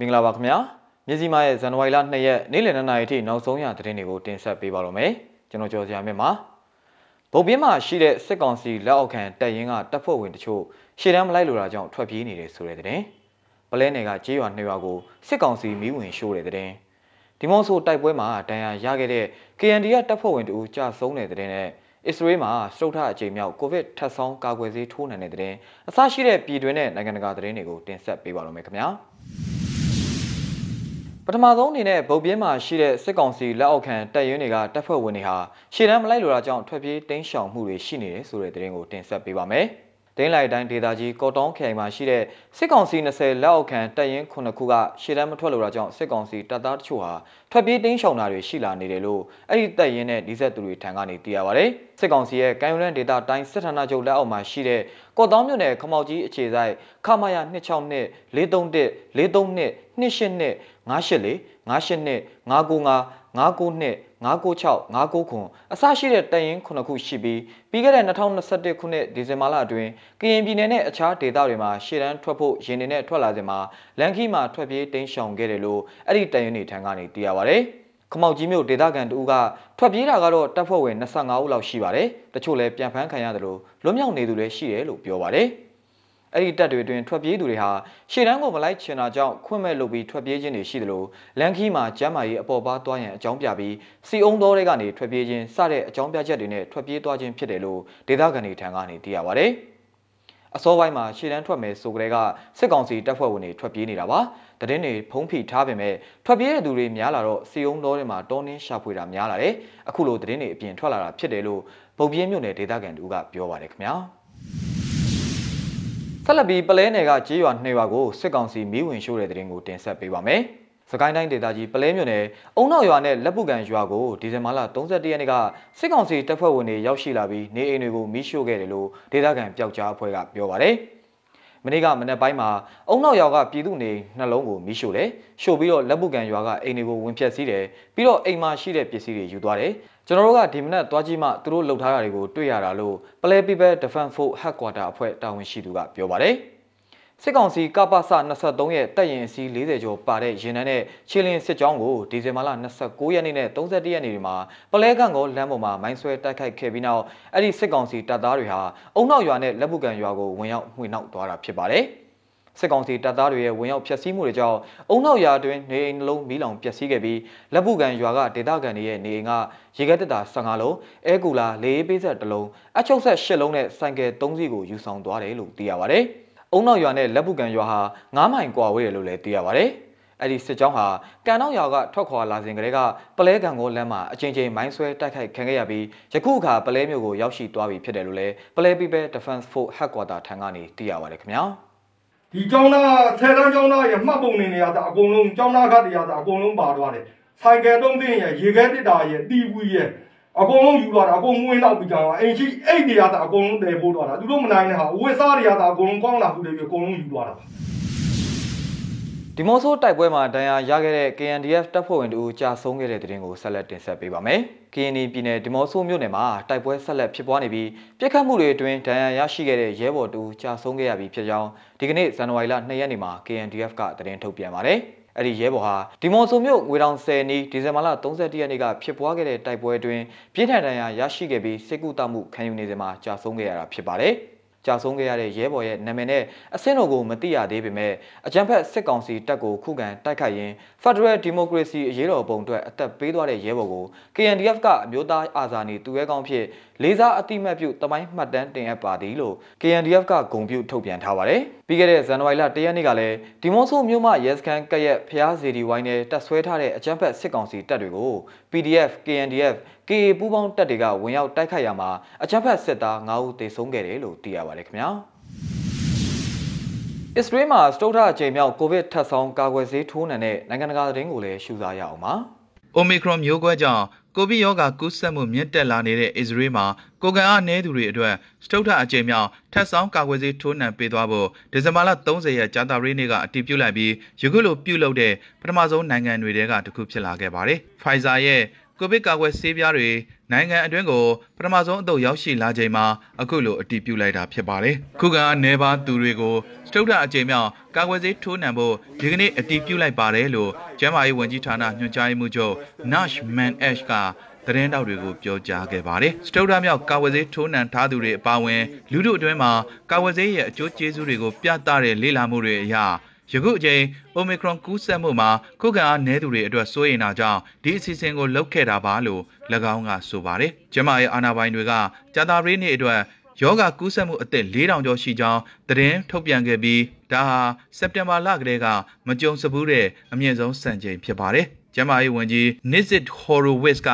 မင်္ဂလာပါခင်ဗျာမြစီမားရဲ့ဇန်နဝါရီလ2ရက်နေ့လယ်2နာရီထိနောက်ဆုံးရသတင်းတွေကိုတင်ဆက်ပေးပါတော့မယ်ကျွန်တော်ကျော်စရာမြင့်ပါဗုတ်ပြင်းမှာရှိတဲ့စစ်ကောင်စီလက်အောက်ခံတပ်ရင်းကတပ်ဖွဲ့ဝင်တချို့ရှေ့တန်းမလိုက်လိုတာကြောင့်ထွက်ပြေးနေတယ်ဆိုတဲ့သတင်းပလဲနယ်ကကြေးရွာနှစ်ရွာကိုစစ်ကောင်စီမီးဝင်ရှို့တဲ့သတင်းဒီမော့ဆိုတိုက်ပွဲမှာဒဏ်ရာရခဲ့တဲ့ KND ကတပ်ဖွဲ့ဝင်တူကြာဆုံးတဲ့တဲ့နဲ့အစ္စရေးမှာစတုထအကြိမ်မြောက်ကိုဗစ်ထပ်ဆောင်းကာကွယ်ဆေးထိုးနှံတဲ့တဲ့အစရှိတဲ့ပြည်တွင်းနဲ့နိုင်ငံတကာသတင်းတွေကိုတင်ဆက်ပေးပါတော့မယ်ခင်ဗျာပ ထမဆုံးအနေနဲ့ဗုတ်ပြင်းမှာရှိတဲ့စစ်ကောင်စီလက်အောက်ခံတပ်ရင်းတွေကတပ်ဖွဲ့ဝင်တွေဟာရှေ့တန်းမလိုက်လိုတာကြောင့်ထွက်ပြေးတင်းရှောင်မှုတွေရှိနေတယ်ဆိုတဲ့သတင်းကိုတင်ဆက်ပေးပါမယ်။ ဒင်းလိုက်တိုင်းဒေသကြီးကော့တောင်းခရိုင်မှာရှိတဲ့စစ်ကောင်စီ20လက်အောက်ခံတပ်ရင်း9ခုကရှေ့တန်းမထွက်လို့တာကြောင့်စစ်ကောင်စီတပ်သားတချို့ဟာထွက်ပြေးတင်းရှောင်တာတွေရှိလာနေတယ်လို့အဲ့ဒီတပ်ရင်းနဲ့ဒီဆက်သူတွေထံကနေသိရပါဗျ။စစ်ကောင်စီရဲ့ကံယူရန်ဒေတာတိုင်းစစ်ဌာနချုပ်လက်အောက်မှာရှိတဲ့ကော့တောင်းမြို့နယ်ခမောက်ကြီးအခြေဆိုင်ခမာယာ261 431 432 282 584 582 595 992 996 996ခွန်အစရှိတဲ့တရင်9ခုရှိပြီးပြီးခဲ့တဲ့2021ခုနှစ်ဒီဇင်ဘာလအတွင်းကရင်ပြည်နယ်နဲ့အခြားဒေသတွေမှာရှေ့တန်းထွက်ဖို့ရင်းနေနဲ့ထွက်လာစဉ်မှာလန်ခီမှာထွက်ပြေးတိမ်းရှောင်ခဲ့တယ်လို့အဲ့ဒီတရင်တွေထံကနေသိရပါဗျ။ခမောက်ကြီးမြို့ဒေသခံတူကထွက်ပြေးတာကတော့တပ်ဖွဲ့ဝင်25ဦးလောက်ရှိပါတယ်။တချို့လည်းပြန်ဖမ်းခံရတယ်လို့လွတ်မြောက်နေသူလည်းရှိတယ်လို့ပြောပါတယ်။ အဲ့ဒီတပ်တွေအတွင်းထွက်ပြေးသူတွေဟာရှေ့တန်းကိုမလိုက်ချင်တာကြောင့်ခွင့်မဲ့လုပ်ပြီးထွက်ပြေးခြင်းတွေရှိသလိုလန်ခီးမှာကျမ်းမာရေးအပေါ်ပါသွားရန်အကြောင်းပြပြီးစီအုံတော်တွေကနေထွက်ပြေးခြင်းစတဲ့အကြောင်းပြချက်တွေနဲ့ထွက်ပြေးသွားခြင်းဖြစ်တယ်လို့ဒေသခံတွေထံကနေသိရပါဗျ။အစောပိုင်းမှာရှေ့တန်းထွက်မယ်ဆိုကြတဲ့ကစစ်ကောင်စီတပ်ဖွဲ့ဝင်တွေထွက်ပြေးနေတာပါ။တည်င်းတွေဖုံးဖိထားပေမဲ့ထွက်ပြေးတဲ့သူတွေများလာတော့စီအုံတော်တွေမှာတောင်းနှင်းရှာဖွေတာများလာတယ်။အခုလိုတည်င်းတွေအပြင်ထွက်လာတာဖြစ်တယ်လို့ဗုတ်ပြင်းမြို့နယ်ဒေသခံတို့ကပြောပါတယ်ခင်ဗျာ။ ဆက်လက်ပြီးပလဲနယ်ကကြေးရွာနှစ်ရွာကိုစစ်ကောင်စီမီးဝင်ရှို့တဲ့တဲ့ရင်ကိုတင်ဆက်ပေးပါမယ်။စကိုင်းတိုင်းဒေသကြီးပလဲမြို့နယ်အုံနောက်ရွာနဲ့လက်ပုကန်ရွာကိုဒီဇင်ဘာလ31ရက်နေ့ကစစ်ကောင်စီတပ်ဖွဲ့ဝင်တွေရောက်ရှိလာပြီးနေအိမ်တွေကိုမီးရှို့ခဲ့တယ်လို့ဒေသခံပျောက်ကြားအဖွဲ့ကပြောပါတယ်။မနေ့ကမနက်ပိုင်းမှာအုံနောက်ရွာကပြည်သူနေနှလုံးကိုမီးရှို့တယ်။ရှို့ပြီးတော့လက်ပုကန်ရွာကအိမ်တွေကိုဝင်ဖျက်ဆီးတယ်။ပြီးတော့အိမ်မှာရှိတဲ့ပစ္စည်းတွေယူသွားတယ်။ ကျွန်တော်တို့ကဒီမနက်သွားကြည့်မှသူတို့လှုပ်ထားတာတွေကိုတွေ့ရတာလို့ Play People Defense Force Headquarter အဖွဲ့တာဝန်ရှိသူကပြောပါတယ်စစ်ကောင်စီကပ္ပစ23ရဲ့တပ်ရင်အစီး40ကျော်ပါတဲ့ရင်နှန်းနဲ့ချီလင်းစစ်ကြောင်းကိုဒီဇင်ဘာလ29ရက်နေ့နဲ့31ရက်နေ့တွေမှာပလဲကန်ကိုလမ်းပေါ်မှာမိုင်းဆွဲတိုက်ခိုက်ခဲ့ပြီးနောက်အဲ့ဒီစစ်ကောင်စီတပ်သားတွေဟာအုံနောက်ရွာနဲ့လက်ပုကန်ရွာကိုဝင်ရောက်မှွေနှောက်သွားတာဖြစ်ပါတယ်။ စစ်ကောင်စီတပ်သားတွေရဲ့ဝင်ရောက်ဖျက်ဆီးမှုတွေကြောင့်အုံနောက်ရွာတွင်နေအိမ်နှလုံးမီးလောင်ပျက်စီးခဲ့ပြီးလက်ပုကန်ရွာကဒေသခံတွေရဲ့နေအိမ်ကရေခဲတက်တာ15လုံးအဲကူလာလေးပေးဆက်တစ်လုံးအချုပ်ဆက်8လုံးနဲ့ဆိုင်ကယ်3စီးကိုယူဆောင်သွားတယ်လို့သိရပါဗျ။အုံနောက်ရွာနဲ့လက်ပုကန်ရွာဟာ9မိုင်ကွာဝေးတယ်လို့လည်းသိရပါဗျ။အဲ့ဒီစစ်ကြောင်းဟာကန်နောက်ရွာကထွက်ခွာလာစဉ်ကတည်းကပလဲကန်ကိုလမ်းမှာအချင်းချင်းမိုင်းဆွဲတိုက်ခိုက်ခံခဲ့ရပြီးယခုအခါပလဲမျိုးကိုရောက်ရှိသွားပြီဖြစ်တယ်လို့လည်းပလဲ People Defense Force Headquarter ထံကနေသိရပါတယ်ခင်ဗျာ။ ဒီကျောင်းသားဆယ်တန်းကျောင်းသားရဲ့မှတ်ပုံနေနေရတာအကုန်လုံးကျောင်းသားခတ်တရားတာအကုန်လုံးပါသွားတယ်ဆိုင်ကယ်သုံးသိန်းရဲ့ရေခဲတစ်တာရဲ့တီဝီရဲ့အကုန်လုံးယူသွားတာအကုန်မွေးတော့ပြီးကြတော့အိမ်ရှိအိတ်တရားတာအကုန်လုံးတည်ဖို့တော့တာသူတို့မနိုင်တဲ့ဟာဝစ်စားတရားတာအကုန်လုံးကောင်းလာခုတည်းပြီးအကုန်လုံးယူသွားတာ ဒီမော့ဆိုတိုက်ပွဲမှာဒဏ်ရာရခဲ့တဲ့ KNDF တပ်ဖွဲ့ဝင်တို့ကြာဆုံးခဲ့တဲ့တဲ့တင်ကိုဆက်လက်တင်ဆက်ပေးပါမယ်။ KNY ပြည်နယ်ဒီမော့ဆိုမြို့နယ်မှာတိုက်ပွဲဆက်လက်ဖြစ်ပွားနေပြီးပြစ်ခတ်မှုတွေအတွင်းဒဏ်ရာရရှိခဲ့တဲ့ရဲဘော်တို့ကြာဆုံးခဲ့ရပြီးဖြစ်ကြောင်းဒီကနေ့ဇန်နဝါရီလ2ရက်နေ့မှာ KNDF ကသတင်းထုတ်ပြန်ပါတယ်။အဲ့ဒီရဲဘော်ဟာဒီမော်ဆိုမြို့ငွေတောင်10နီးဒီဇင်ဘာလ31ရက်နေ့ကဖြစ်ပွားခဲ့တဲ့တိုက်ပွဲအတွင်းပြင်းထန်ဒဏ်ရာရရှိခဲ့ပြီးစစ်ကူတမှုခံယူနေစဉ်မှာကြာဆုံးခဲ့ရတာဖြစ်ပါတယ်။ ကြာဆုံးခဲ့ရတဲ့ရဲဘော်ရဲ့နာမည်နဲ့အဆင့်တော်ကိုမသိရသေးပေမဲ့အကြံဖက်စစ်ကောင်စီတပ်ကိုခုခံတိုက်ခိုက်ရင်း Federal Democracy အရေးတော်ပုံအတွက်အသက်ပေးသွားတဲ့ရဲဘော်ကို KNDF ကအမျိုးသားအာဇာနည်သူရဲကောင်းဖြစ်လေးစားအတိမတ်ပြုတမိုင်းမှတ်တမ်းတင်အပ်ပါသည်လို့ KNDF ကဂုဏ်ပြုထုတ်ပြန်ထားပါတယ်။ ပြီးခဲ့တဲ့ဇန်နဝါရီလ၁ရက်နေ့ကလည်းဒီမော့ဆိုမြို့မှရဲစခန်းကရက်ဖျားစီဒီဝိုင်းနဲ့တပ်ဆွဲထားတဲ့အကြမ်းဖက်စစ်ကောင်စီတပ်တွေကို PDF KNDF KA ပူးပေါင်းတပ်တွေကဝင်ရောက်တိုက်ခိုက်ရမှာအကြမ်းဖက်စစ်သား9ဦးသေဆုံးခဲ့တယ်လို့သိရပါတယ်ခင်ဗျာ။အစ္စရေးမှာစတုထအကြိမ်မြောက်ကိုဗစ်ထပ်ဆောင်ကာကွယ်ဆေးထိုးနှံတဲ့နိုင်ငံတကာသတင်းကိုလည်းရှုစားရအောင်ပါ။ Omicron မျိုးကွဲကြောင့် ကိုဗစ်ရောဂါကူးစက်မှုမြင့်တက်လာနေတဲ့အစ္စရေးမှာကိုကန်အားနည်းသူတွေအတွက်စတုထအကြိမ်မြောက်ထပ်ဆောင်ကာကွယ်ဆေးထိုးနှံပေးသွားဖို့ဒီဇင်ဘာလ30ရက်ကြာသပတေးနေ့ကအတည်ပြုလိုက်ပြီးယခုလိုပြုလုပ်တဲ့ပထမဆုံးနိုင်ငံတွေတဲကတစ်ခုဖြစ်လာခဲ့ပါတယ်။ Pfizer ရဲ့ ကိုဗစ်ကာကွယ်ဆေးပြားတွေနိုင်ငံအတွင်းကိုပထမဆုံးအသုတ်ရောက်ရှိလာချိန်မှာအခုလိုအတည်ပြုလိုက်တာဖြစ်ပါတယ်။ခုကနေပါသူတွေကိုစတုဒ္ဓအကြိမ်မြောက်ကာကွယ်ဆေးထိုးနှံဖို့ဒီကနေ့အတည်ပြုလိုက်ပါတယ်လို့ကျန်းမာရေးဝန်ကြီးဌာနညွှန်ကြားရေးမှူးချုပ် Nash Man-Ash ကသတင်းတောက်တွေကိုပြောကြားခဲ့ပါတယ်။စတုဒ္ဓမြောက်ကာဝယ်ဆေးထိုးနှံထားသူတွေအပါအဝင်လူတို့အတွင်းမှာကာဝယ်ဆေးရဲ့အကျိုးကျေးဇူးတွေကိုပြသတဲ့လေ့လာမှုတွေအရ ယခုအချိန် Omicron ကူးစက်မှုမှာခုခံအားနည်းသူတွေအတွက်စိုးရိမ်တာကြောင့်ဒီအစီအစဉ်ကိုလုပ်ခဲ့တာပါလို့၎င်းကဆိုပါတယ်။ကျမရဲ့အာဏာပိုင်တွေကကြာတာပရိနေ့အတွက်ယောဂကူးစက်မှုအသစ်4000ကျော်ရှိကြောင်းသတင်းထုတ်ပြန်ခဲ့ပြီးဒါဟာစက်တင်ဘာလကတည်းကမကြုံစဘူးတဲ့အမြင့်ဆုံးစံချိန်ဖြစ်ပါတယ်။ကျမရေးဝန်ကြီး Nizit Horowitz က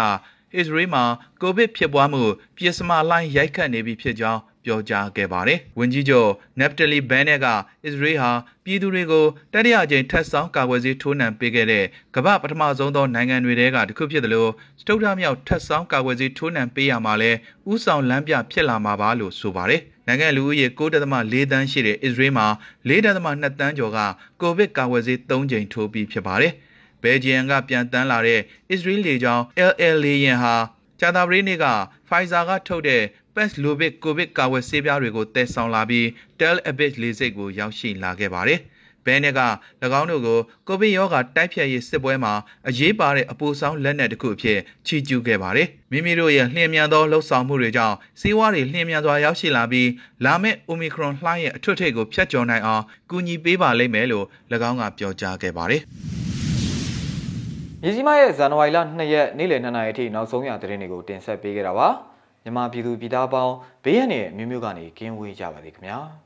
အစ္စရေးမှာကိုဗစ်ဖြစ်ပွားမှုပြစ်စမလိုင်းရိုက်ခတ်နေပြီဖြစ်ကြောင်း ပြောကြားခဲ့ပါတယ်။ဝန်ကြီးချုပ် Naftali Bennett ကအစ္စရေးဟာပြည်သူတွေကိုတတိယကြိမ်ထပ်ဆောင်ကာကွယ်ဆေးထိုးနှံပေးခဲ့တဲ့ကမ္ဘာပထမဆုံးသောနိုင်ငံတွေထဲကတစ်ခုဖြစ်တယ်လို့စတုဒ္ဓမြောက်ထပ်ဆောင်ကာကွယ်ဆေးထိုးနှံပေးရမှာလဲဥဆောင်လမ်းပြဖြစ်လာမှာပါလို့ဆိုပါတယ်။နိုင်ငံလူဦးရေ9.4တန်းရှိတဲ့အစ္စရေးမှာ4.2တန်းကျော်ကကိုဗစ်ကာကွယ်ဆေး3ကြိမ်ထိုးပြီးဖြစ်ပါတယ်။ဘယ်ဂျီယံကပြန်တန်းလာတဲ့အစ္စရေးလေကြောင်း LL လေယာဉ်ဟာကြာသပတေးနေ့က Pfizer ကထုတ်တဲ့ Paxlovid ကိုဗစ်ကာကွယ်ဆေးပြားတွေကိုတည်ဆောင်လာပြီး Tel Aviv လေဆိပ်ကိုရောက်ရှိလာခဲ့ပါတယ်။ဘဲနဲ့က၎င်းတို့ကိုကိုဗစ်ရောဂါတိုက်ဖျက်ရေးစစ်ပွဲမှာအရေးပါတဲ့အပူဆောင်လက်နက်တစ်ခုအဖြစ်ချီးကျူးခဲ့ပါတယ်။မိမိတို့ရဲ့လျှင်မြန်သောလှုပ်ဆောင်မှုတွေကြောင့်စေဝါတွေလျှင်မြန်စွာရောက်ရှိလာပြီးလာမယ့် Omicron လှိုင်းရဲ့အထွတ်ထိပ်ကိုဖျက်ကျော်နိုင်အောင်ကူညီပေးပါလိမ့်မယ်လို့၎င်းကပြောကြားခဲ့ပါတယ်။မြစည်းမရဲ့ဇန်နဝါရီလ2ရက်နေ့လယ်2နာရီအထိနောက်ဆုံးရသတင်းတွေကိုတင်ဆက်ပေးခဲ့တာပါ မြန်မာပြည်သူပြည်သားပေါင်းဘေးရန်တွေအမျိုးမျိုးကနေကင်းဝေးကြပါစေခင်ဗျာ။